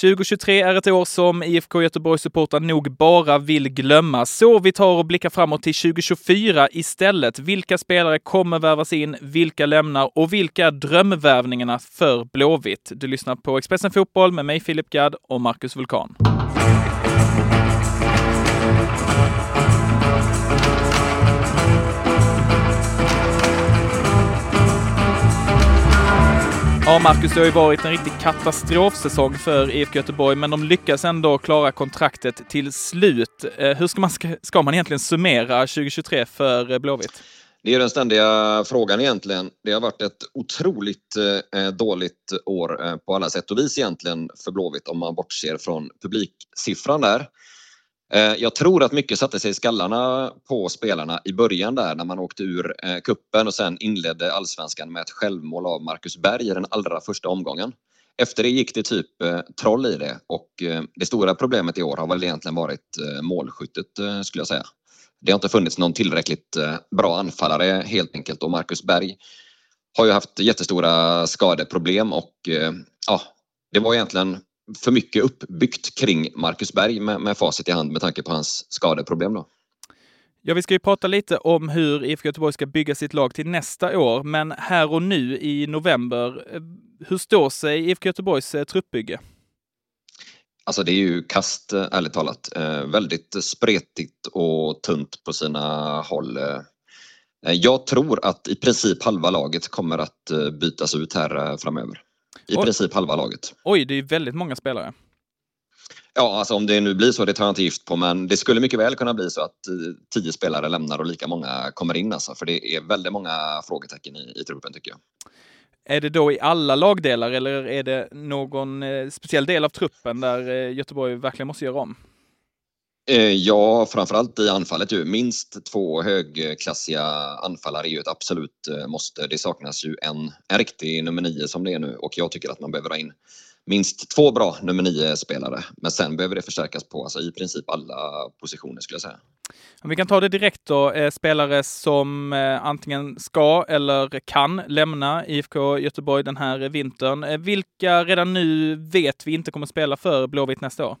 2023 är ett år som IFK Göteborgs-supportrar nog bara vill glömma, så vi tar och blickar framåt till 2024 istället. Vilka spelare kommer värvas in, vilka lämnar och vilka är drömvärvningarna för Blåvitt? Du lyssnar på Expressen Fotboll med mig Filip Gadd och Marcus Vulkan. Ja, Marcus, det har ju varit en riktig katastrofsäsong för IFK Göteborg, men de lyckas ändå klara kontraktet till slut. Eh, hur ska man, ska man egentligen summera 2023 för eh, Blåvitt? Det är den ständiga frågan egentligen. Det har varit ett otroligt eh, dåligt år eh, på alla sätt och vis egentligen för Blåvitt om man bortser från publiksiffran där. Eh, jag tror att mycket satte sig i skallarna på spelarna i början där när man åkte ur eh, kuppen och sen inledde allsvenskan med ett självmål av Marcus Berg i den allra första omgången. Efter det gick det typ eh, troll i det och det stora problemet i år har väl egentligen varit målskyttet skulle jag säga. Det har inte funnits någon tillräckligt bra anfallare helt enkelt och Marcus Berg har ju haft jättestora skadeproblem och ja, det var egentligen för mycket uppbyggt kring Marcus Berg med, med facit i hand med tanke på hans skadeproblem. Då. Ja, vi ska ju prata lite om hur IFK Göteborg ska bygga sitt lag till nästa år, men här och nu i november, eh, hur står sig IFK Göteborgs eh, truppbygge? Alltså det är ju kast, eh, ärligt talat. väldigt spretigt och tunt på sina håll. jag tror att i princip halva laget kommer att bytas ut här framöver. I Oj. princip halva laget. Oj, det är väldigt många spelare. Ja, alltså om det nu blir så, det tar jag inte gift på, men det skulle mycket väl kunna bli så att eh, tio spelare lämnar och lika många kommer in alltså, för det är väldigt många frågetecken i, i truppen tycker jag. Är det då i alla lagdelar eller är det någon eh, speciell del av truppen där eh, Göteborg verkligen måste göra om? Eh, ja, framförallt i anfallet ju. Minst två högklassiga anfallare är ju ett absolut eh, måste. Det saknas ju en, en riktig nummer nio som det är nu och jag tycker att man behöver ha in minst två bra nummer nio spelare. Men sen behöver det förstärkas på alltså i princip alla positioner skulle jag säga. Om Vi kan ta det direkt då. Eh, spelare som antingen ska eller kan lämna IFK Göteborg den här vintern. Vilka redan nu vet vi inte kommer spela för Blåvitt nästa år?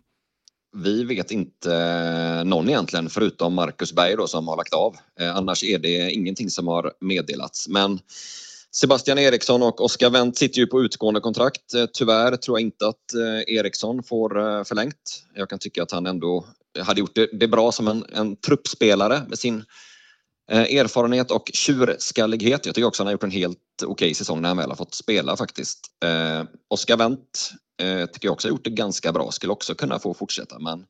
Vi vet inte eh, någon egentligen förutom Marcus Berg då, som har lagt av. Eh, annars är det ingenting som har meddelats. Men Sebastian Eriksson och Oskar Wendt sitter ju på utgående kontrakt. Eh, tyvärr tror jag inte att Eriksson får förlängt. Jag kan tycka att han ändå hade gjort det, det bra som en, en truppspelare med sin Eh, erfarenhet och tjurskallighet. Jag tycker också han har gjort en helt okej okay säsong när han väl har fått spela faktiskt. Eh, Oskar Wendt Eh, tycker jag också har gjort det ganska bra. Skulle också kunna få fortsätta. Men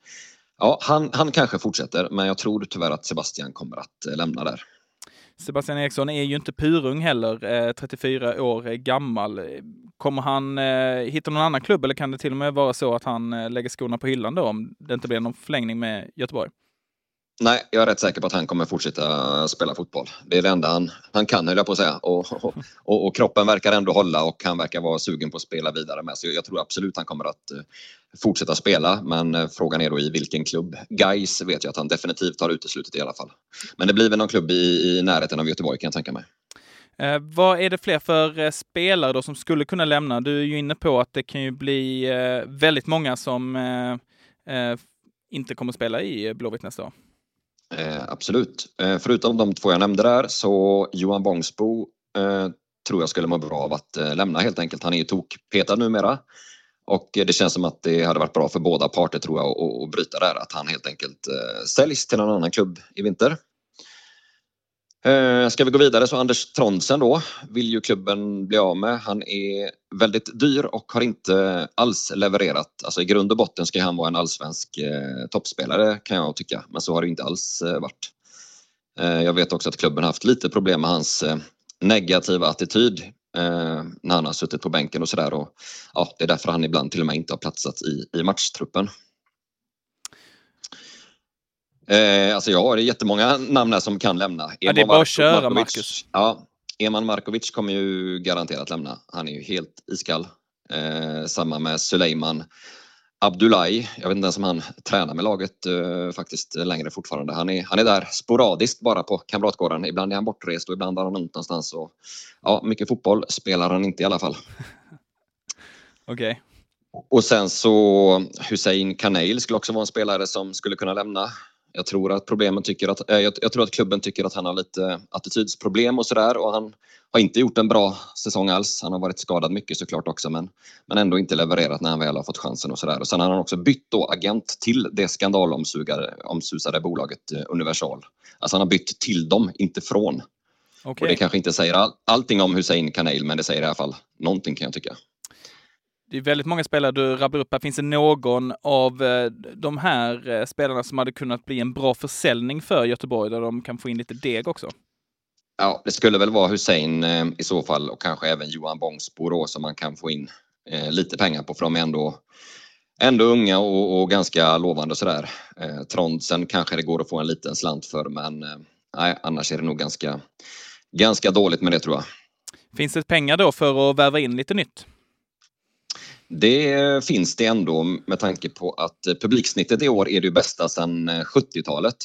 ja, han, han kanske fortsätter, men jag tror tyvärr att Sebastian kommer att eh, lämna där. Sebastian Eriksson är ju inte purung heller, eh, 34 år gammal. Kommer han eh, hitta någon annan klubb eller kan det till och med vara så att han lägger skorna på hyllan då om det inte blir någon förlängning med Göteborg? Nej, jag är rätt säker på att han kommer fortsätta spela fotboll. Det är det enda han, han kan, höll jag på att säga. Och, och, och, kroppen verkar ändå hålla och han verkar vara sugen på att spela vidare med. Så jag tror absolut han kommer att eh, fortsätta spela. Men eh, frågan är då i vilken klubb. Guys vet jag att han definitivt har uteslutit i alla fall. Men det blir väl någon klubb i, i närheten av Göteborg kan jag tänka mig. Eh, vad är det fler för eh, spelare då som skulle kunna lämna? Du är ju inne på att det kan ju bli eh, väldigt många som eh, eh inte kommer spela i Blåvitt nästa år. Eh, absolut. Eh, förutom de två jag nämnde där så Johan Bångsbo eh, tror jag skulle må bra av att eh, lämna helt enkelt. Han är ju tokpetad numera. Och eh, det känns som att det hade varit bra för båda parter tror jag att bryta där. Att han helt enkelt eh, säljs till en annan klubb i vinter. Eh, ska vi gå vidare så Anders Trondsen då vill ju klubben bli av med. Han är väldigt dyr och har inte alls levererat. Alltså i grund och botten ska han vara en allsvensk eh, toppspelare kan jag tycka, men så har det inte alls eh, varit. Jag vet också att klubben haft lite problem med hans negativa attityd när han har suttit på bänken och sådär. Ja, det är därför han ibland till och med inte har platsat i, i matchtruppen. Eh, alltså jag har jättemånga namn här som kan lämna. Ja, det är bara att köra Marcus. Ja, Eman Markovic kommer ju garanterat lämna. Han är ju helt iskall. Eh, samma med Suleiman Abdullahi. Jag vet inte ens om han tränar med laget eh, faktiskt längre fortfarande. Han är, han är där sporadiskt bara på Kamratgården. Ibland är han bortrest och ibland har han ont någonstans. Och, ja, mycket fotboll spelar han inte i alla fall. Okej. Okay. Och sen så Hussein Kanel skulle också vara en spelare som skulle kunna lämna. Jag tror att problemen tycker att, äh, jag, jag, tror att klubben tycker att han har lite attitydsproblem och sådär och han har inte gjort en bra säsong alls. Han har varit skadad mycket såklart också men, men ändå inte levererat när han väl har fått chansen och sådär. Och sen har han också bytt då agent till det skandalomsusade bolaget eh, Universal. Alltså han har bytt till dem, inte från. Okay. Och det kanske inte säger all, allting om Hussein Kanel men det säger i alla fall någonting kan jag tycka. Det är väldigt många spelare du rabblar upp här. Finns det någon av eh, de här eh, spelarna som hade kunnat bli en bra försäljning för Göteborg där de kan få in lite deg också? Ja, det skulle väl vara Hussein eh, i så fall och kanske även Johan Bångsbo då som man kan få in lite pengar på för de är ändå, ändå unga och, och ganska lovande och sådär. Trondsen kanske det går att få en liten slant för men nej, annars är det nog ganska, ganska dåligt med det tror jag. Finns det pengar då för att värva in lite nytt? Det finns det ändå med tanke på att publiksnittet i år är det bästa sedan 70-talet.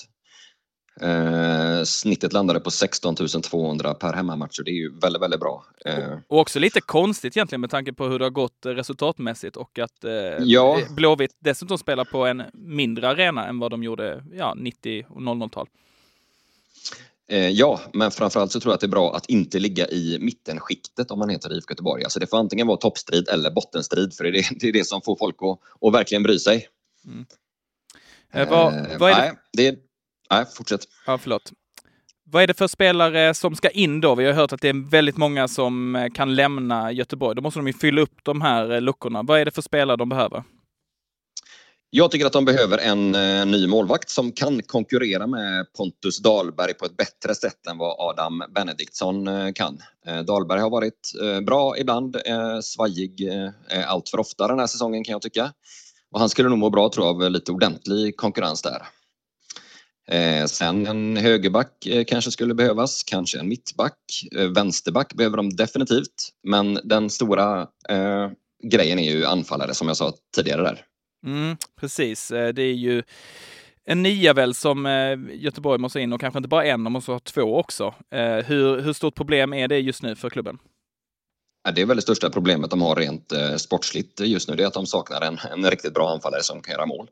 Eh, snittet landade på 16 200 per hemmamatch och det är ju väldigt, väldigt bra. Eh. Och också lite konstigt egentligen med tanke på hur det har gått resultatmässigt och att eh, ja. Blåvitt dessutom spelar på en mindre arena än vad de gjorde ja, 90 och 00-tal. Eh, ja, men framförallt så tror jag att det är bra att inte ligga i mittenskiktet om man heter IFK Göteborg. Alltså det får antingen vara toppstrid eller bottenstrid för det är det, är det som får folk att, att verkligen bry sig. Mm. Eh, vad, eh, vad, är det? Nej, det, nej, fortsätt. Ja, förlåt. Vad är det för spelare som ska in då? Vi har hört att det är väldigt många som eh, kan lämna Göteborg. Då måste de ju fylla upp de här luckorna. Vad är det för spelare de behöver? Jag tycker att de behöver en eh, ny målvakt som kan konkurrera med Pontus Dahlberg på ett bättre sätt än vad Adam Benediktsson eh, kan. Eh, Dahlberg har varit eh, bra ibland, eh, svajig eh, eh, allt för ofta den här säsongen kan jag tycka. Och han skulle nog må bra tror jag av lite ordentlig konkurrens där. Eh, sen en högerback eh, kanske skulle behövas, kanske en mittback. Eh, vänsterback behöver de definitivt. Men den stora eh, grejen är ju anfallare som jag sa tidigare där. Mm, precis, eh, det är ju en nia väl som eh, Göteborg måste in och kanske inte bara en, de måste ha två också. Eh, hur, hur stort problem är det just nu för klubben? Det är väl det största problemet de har rent sportsligt just nu, det är att de saknar en, en riktigt bra anfallare som kan göra mål.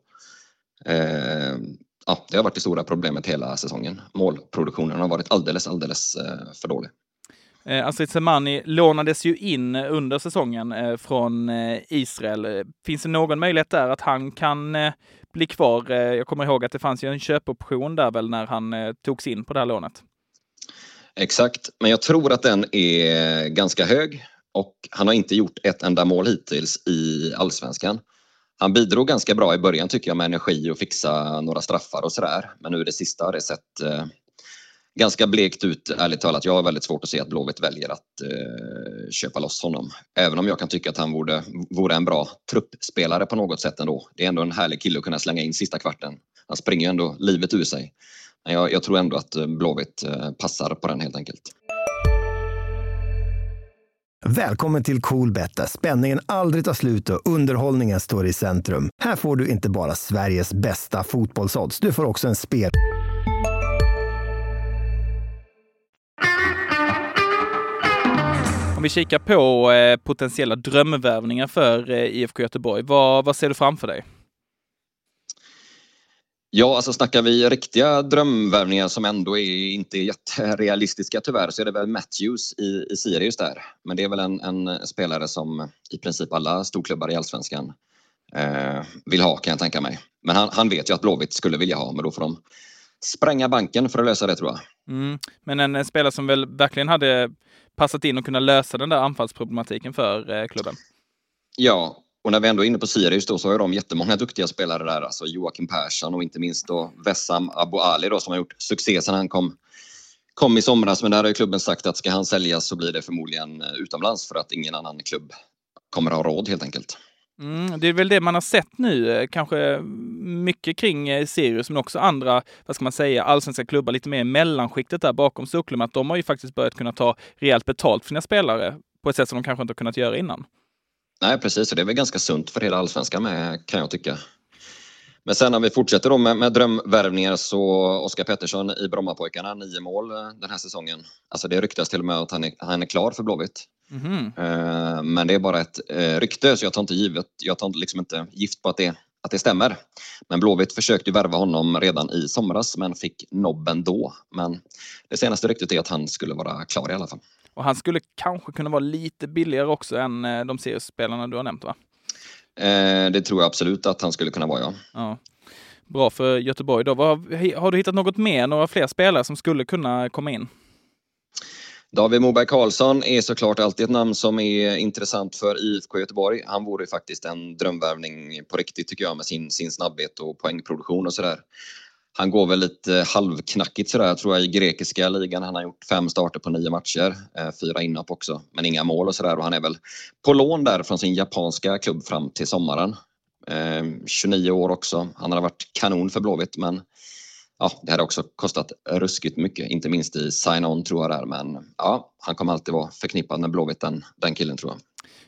ja, det har varit det stora problemet hela säsongen. Målproduktionen har varit alldeles, alldeles för dålig. Eh, Astrid Semani lånades ju in eh, under säsongen eh, från eh, Israel. Finns det någon möjlighet där att han kan bli kvar? Jag kommer ihåg att det fanns ju en köpoption där väl när han togs in på det här lånet. Exakt, men jag tror att den är ganska hög och han har inte gjort ett enda mål hittills i allsvenskan. Han bidrog ganska bra i början tycker jag med energi och fixa några straffar och sådär. Men nu det sista har det sett ganska blekt ut, ärligt talat. Jag har väldigt svårt att se att Blåvitt väljer att eh, köpa loss honom. Även om jag kan tycka att han vore, vore en bra truppspelare på något sätt ändå. Det är ändå en härlig kille att kunna slänga in sista kvarten. Han springer ändå livet ur sig. Men jag, jag tror ändå att eh, Blåvitt eh, passar på den helt enkelt. Välkommen till Coolbet där spänningen aldrig tar slut och underhållningen står i centrum. Här får du inte bara Sveriges bästa fotbollsodds, du får också en spel... vi kikar på eh, potentiella drömvärvningar för eh, IFK Göteborg, vad, vad ser du framför dig? Ja, alltså snackar vi riktiga drömvärvningar som ändå är, inte är jätterealistiska tyvärr så är det väl Matthews i, i Sirius där. Men det är väl en, en spelare som i princip alla storklubbar i allsvenskan eh, vill ha kan jag tänka mig. Men han, han vet ju att Blåvitt skulle vilja ha, men då får de spränga banken för att lösa det tror jag. Mm. Men en, en spelare som väl verkligen hade passat in och kunna lösa den där anfallsproblematiken för eh, klubben. Ja, och när vi ändå är inne på Sirius då så har de jättemånga duktiga spelare där. Alltså Joakim Persson och inte minst då Vessam Abu Ali då som har gjort succé sedan han kom, kom i somras. Men där har ju klubben sagt att ska han säljas så blir det förmodligen eh, utomlands för att ingen annan klubb kommer ha råd helt enkelt. Mm, det är väl det man har sett nu, eh, kanske mycket kring eh, Sirius, men också andra, vad ska man säga, allsvenska klubbar lite mer i mellanskiktet där bakom storklubben, att de har ju faktiskt börjat kunna ta rejält betalt för sina spelare på ett sätt som de kanske inte har kunnat göra innan. Nej, precis, och det är väl ganska sunt för hela allsvenskan med, kan jag tycka. Men sen när vi fortsätter då med, med drömvärvningar så Oskar Pettersson i Brommapojkarna, nio mål eh, den här säsongen. Alltså det ryktas till och med att han är, han är klar för Blåvitt. Mm. Men det är bara ett rykte så jag tar inte givet, jag tar liksom inte gift på att det, att det stämmer. Men Blåvitt försökte värva honom redan i somras men fick nobben då. Men det senaste ryktet är att han skulle vara klar i alla fall. Och han skulle kanske kunna vara lite billigare också än de seriespelarna du har nämnt va? Det tror jag absolut att han skulle kunna vara ja. ja bra för Göteborg. Då. Har, har du hittat något mer, några fler spelare som skulle kunna komma in? David Moberg Karlsson är såklart alltid ett namn som är intressant för IFK Göteborg. Han vore faktiskt en drömvärvning på riktigt tycker jag med sin, sin snabbhet och poängproduktion och sådär. Han går väl lite halvknackigt sådär tror jag i grekiska ligan. Han har gjort fem starter på nio matcher, eh, fyra inhopp också, men inga mål och sådär. Och han är väl på lån där från sin japanska klubb fram till sommaren. Eh, 29 år också. Han hade varit kanon för Blåvitt men ja, det hade också kostat ruskigt mycket, inte minst i sign-on tror jag där. Men ja, han kommer alltid vara förknippad med Blåvitt, den, den killen tror jag.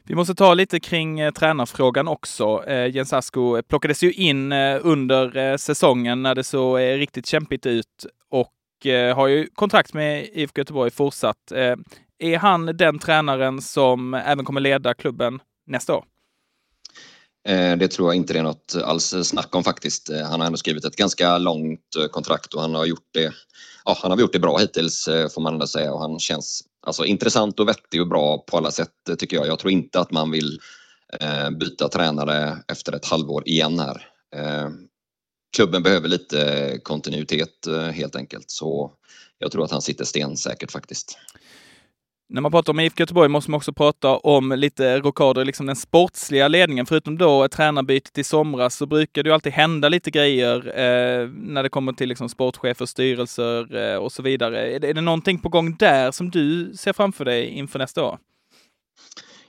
Vi måste ta lite kring eh, tränarfrågan också. Eh, Jens Asko plockades ju in eh, under eh, säsongen när det såg eh, riktigt kämpigt ut och eh, har ju kontrakt med IFK Göteborg fortsatt. Eh, är han den tränaren som även kommer leda klubben nästa år? Eh, det tror jag inte det är något alls snack om faktiskt. Eh, han har ändå skrivit ett ganska långt eh, kontrakt och han har gjort det, ja, han har gjort det bra hittills får man ändå säga och han känns alltså, intressant och vettig och bra på alla sätt tycker jag. Jag tror inte att man vill byta tränare efter ett halvår igen här. klubben behöver lite kontinuitet helt enkelt så jag tror att han sitter stensäkert faktiskt. När man pratar om IFK Göteborg måste man också prata om lite rockader i liksom den sportsliga ledningen. Förutom då tränarbytet i somras så brukar det ju alltid hända lite grejer eh, när det kommer till liksom sportchefer, styrelser eh, och så vidare. Är det, är det någonting på gång där som du ser framför dig inför nästa år?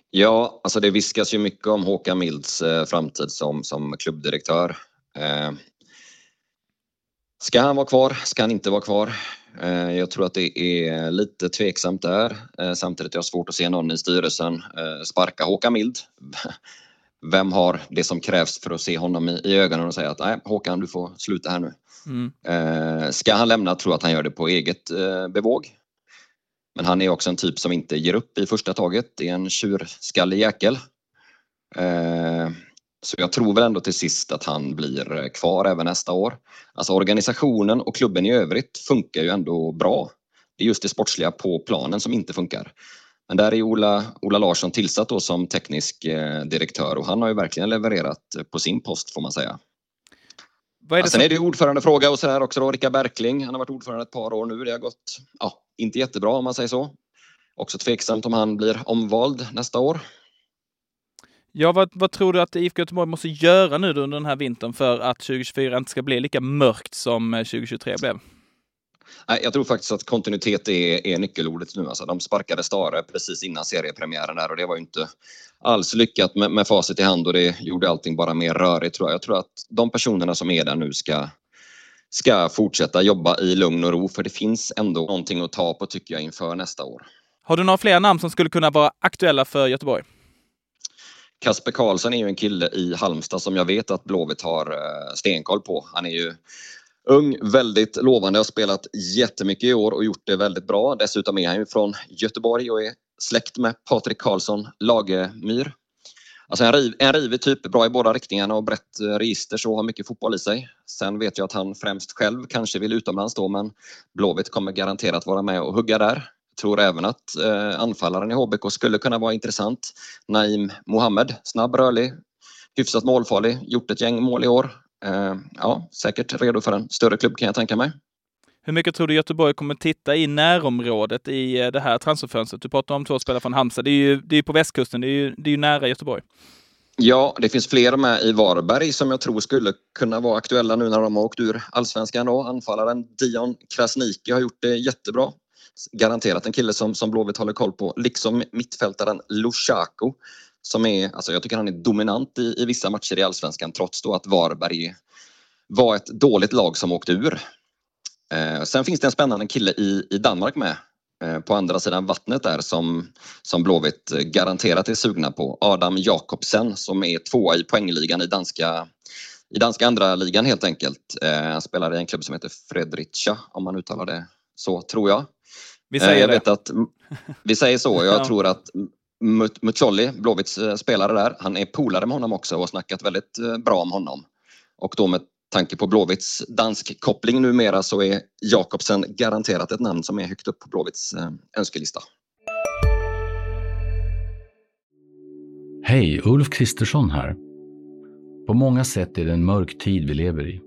Ja, alltså det viskas ju mycket om Håkan Milds eh, framtid som, som klubbdirektör. Eh, Ska han vara kvar? Ska han inte vara kvar? Eh, jag tror att det är lite tveksamt där. Eh, samtidigt är jag svårt att se någon i styrelsen eh, sparka Håkan Mild. Vem har det som krävs för att se honom i ögonen och säga att nej Håkan du får sluta här nu. Mm. Ska han lämna tror jag att han gör det på eget bevåg. Men han är också en typ som inte ger upp i första taget. Det är en tjurskallig jäkel. Så jag tror väl ändå till sist att han blir eh, kvar även nästa år. Alltså organisationen och klubben i övrigt funkar ju ändå bra. Det är just det sportsliga på planen som inte funkar. Men där är Ola, Ola Larsson tillsatt då som teknisk eh, direktör och han har ju verkligen levererat på sin post får man säga. Vad är det Sen är det ordförandefråga och så här också då. Rickard Berkling, han har varit ordförande ett par år nu. Det har gått, ja, inte jättebra om man säger så. Också tveksamt om han blir omvald nästa år. Ja, vad, vad, tror du att IFK Göteborg måste göra nu under den här vintern för att 2024 inte ska bli lika mörkt som 2023 eh, blev? Jag tror faktiskt att kontinuitet är, är nyckelordet nu. Alltså, de sparkade Stare precis innan seriepremiären där och det var ju inte alls lyckat med, med facit i hand och det gjorde allting bara mer rörigt tror jag. Jag tror att de personerna som är där nu ska, ska fortsätta jobba i lugn och ro för det finns ändå någonting att ta på tycker jag inför nästa år. Har du några fler namn som skulle kunna vara aktuella för Göteborg? Kasper Karlsson är ju en kille i Halmstad som jag vet att Blåvitt har eh, stenkoll på. Han är ju ung, väldigt lovande, har spelat jättemycket i år och gjort det väldigt bra. Dessutom är han ju från Göteborg och är släkt med Patrik Karlsson Lagemyr. Alltså en, riv, en rivig typ, bra i båda riktningarna och brett eh, register så har mycket fotboll i sig. Sen vet jag att han främst själv kanske vill utomlands då men Blåvitt kommer garanterat vara med och hugga där tror även att eh, anfallaren i HBK skulle kunna vara intressant. Naim Mohammed, snabb, rörlig, hyfsat målfarlig, gjort ett gäng mål i år. Eh, ja, säkert redo för en större klubb kan jag tänka mig. Hur mycket tror du Göteborg kommer titta i närområdet i eh, det här transferfönstret? Du pratar om två spelare från Halmstad. Det är ju, det är på västkusten, det är ju, det är ju nära Göteborg. Ja, det finns fler med i Varberg som jag tror skulle kunna vara aktuella nu när de har åkt ur allsvenskan. Då. Anfallaren Dion Krasniqi har gjort det jättebra garanterat en kille som, som Blåvitt håller koll på. Liksom mittfältaren Lushaku som är, alltså jag tycker han är dominant i, i vissa matcher i Allsvenskan trots då att Varberg var ett dåligt lag som åkte ur. Eh, sen finns det en spännande kille i, i Danmark med eh, på andra sidan vattnet där som, som Blåvitt garanterat är sugna på. Adam Jakobsen som är tvåa i poängligan i danska i danska andra ligan helt enkelt. Eh, han spelar i en klubb som heter Fredricia om man uttalar det så tror jag. Vi säger jag vet det. Att, vi säger så. Jag ja. tror att Mucolli, Blåvitts spelare där, han är polare med honom också och har snackat väldigt bra om honom. Och då med tanke på Blåvitts dansk-koppling numera så är Jakobsen garanterat ett namn som är högt upp på Blåvitts önskelista. Hej, Ulf Kristersson här. På många sätt är det en mörk tid vi lever i.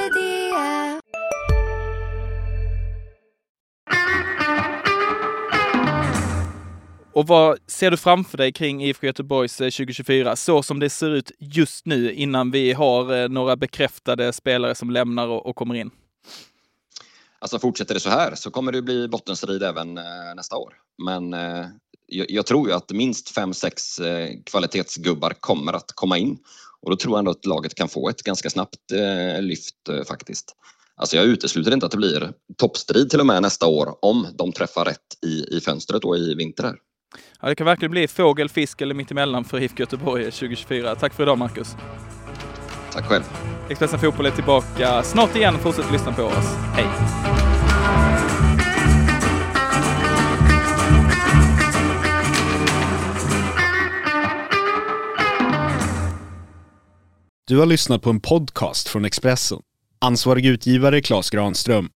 Och vad ser du framför dig kring IFK Göteborgs eh, 2024 så som det ser ut just nu innan vi har eh, några bekräftade spelare som lämnar och, kommer in? Alltså fortsätter det så här så kommer det bli bottenstrid även eh, nästa år. Men jag, tror ju att minst fem sex kvalitetsgubbar kommer att komma in och då tror jag ändå att laget kan få ett ganska snabbt lyft faktiskt. Alltså jag utesluter inte att det blir toppstrid till och med nästa år om de träffar rätt i, i fönstret och i vinter. Ja, det kan verkligen bli fågel, fisk eller mittemellan för IFK Göteborg 2024. Tack för idag Marcus. Tack själv. Expressen Fotboll är tillbaka snart igen. Fortsätt lyssna på oss. Hej! Du har lyssnat på en podcast från Expressen. Ansvarig utgivare Klas Granström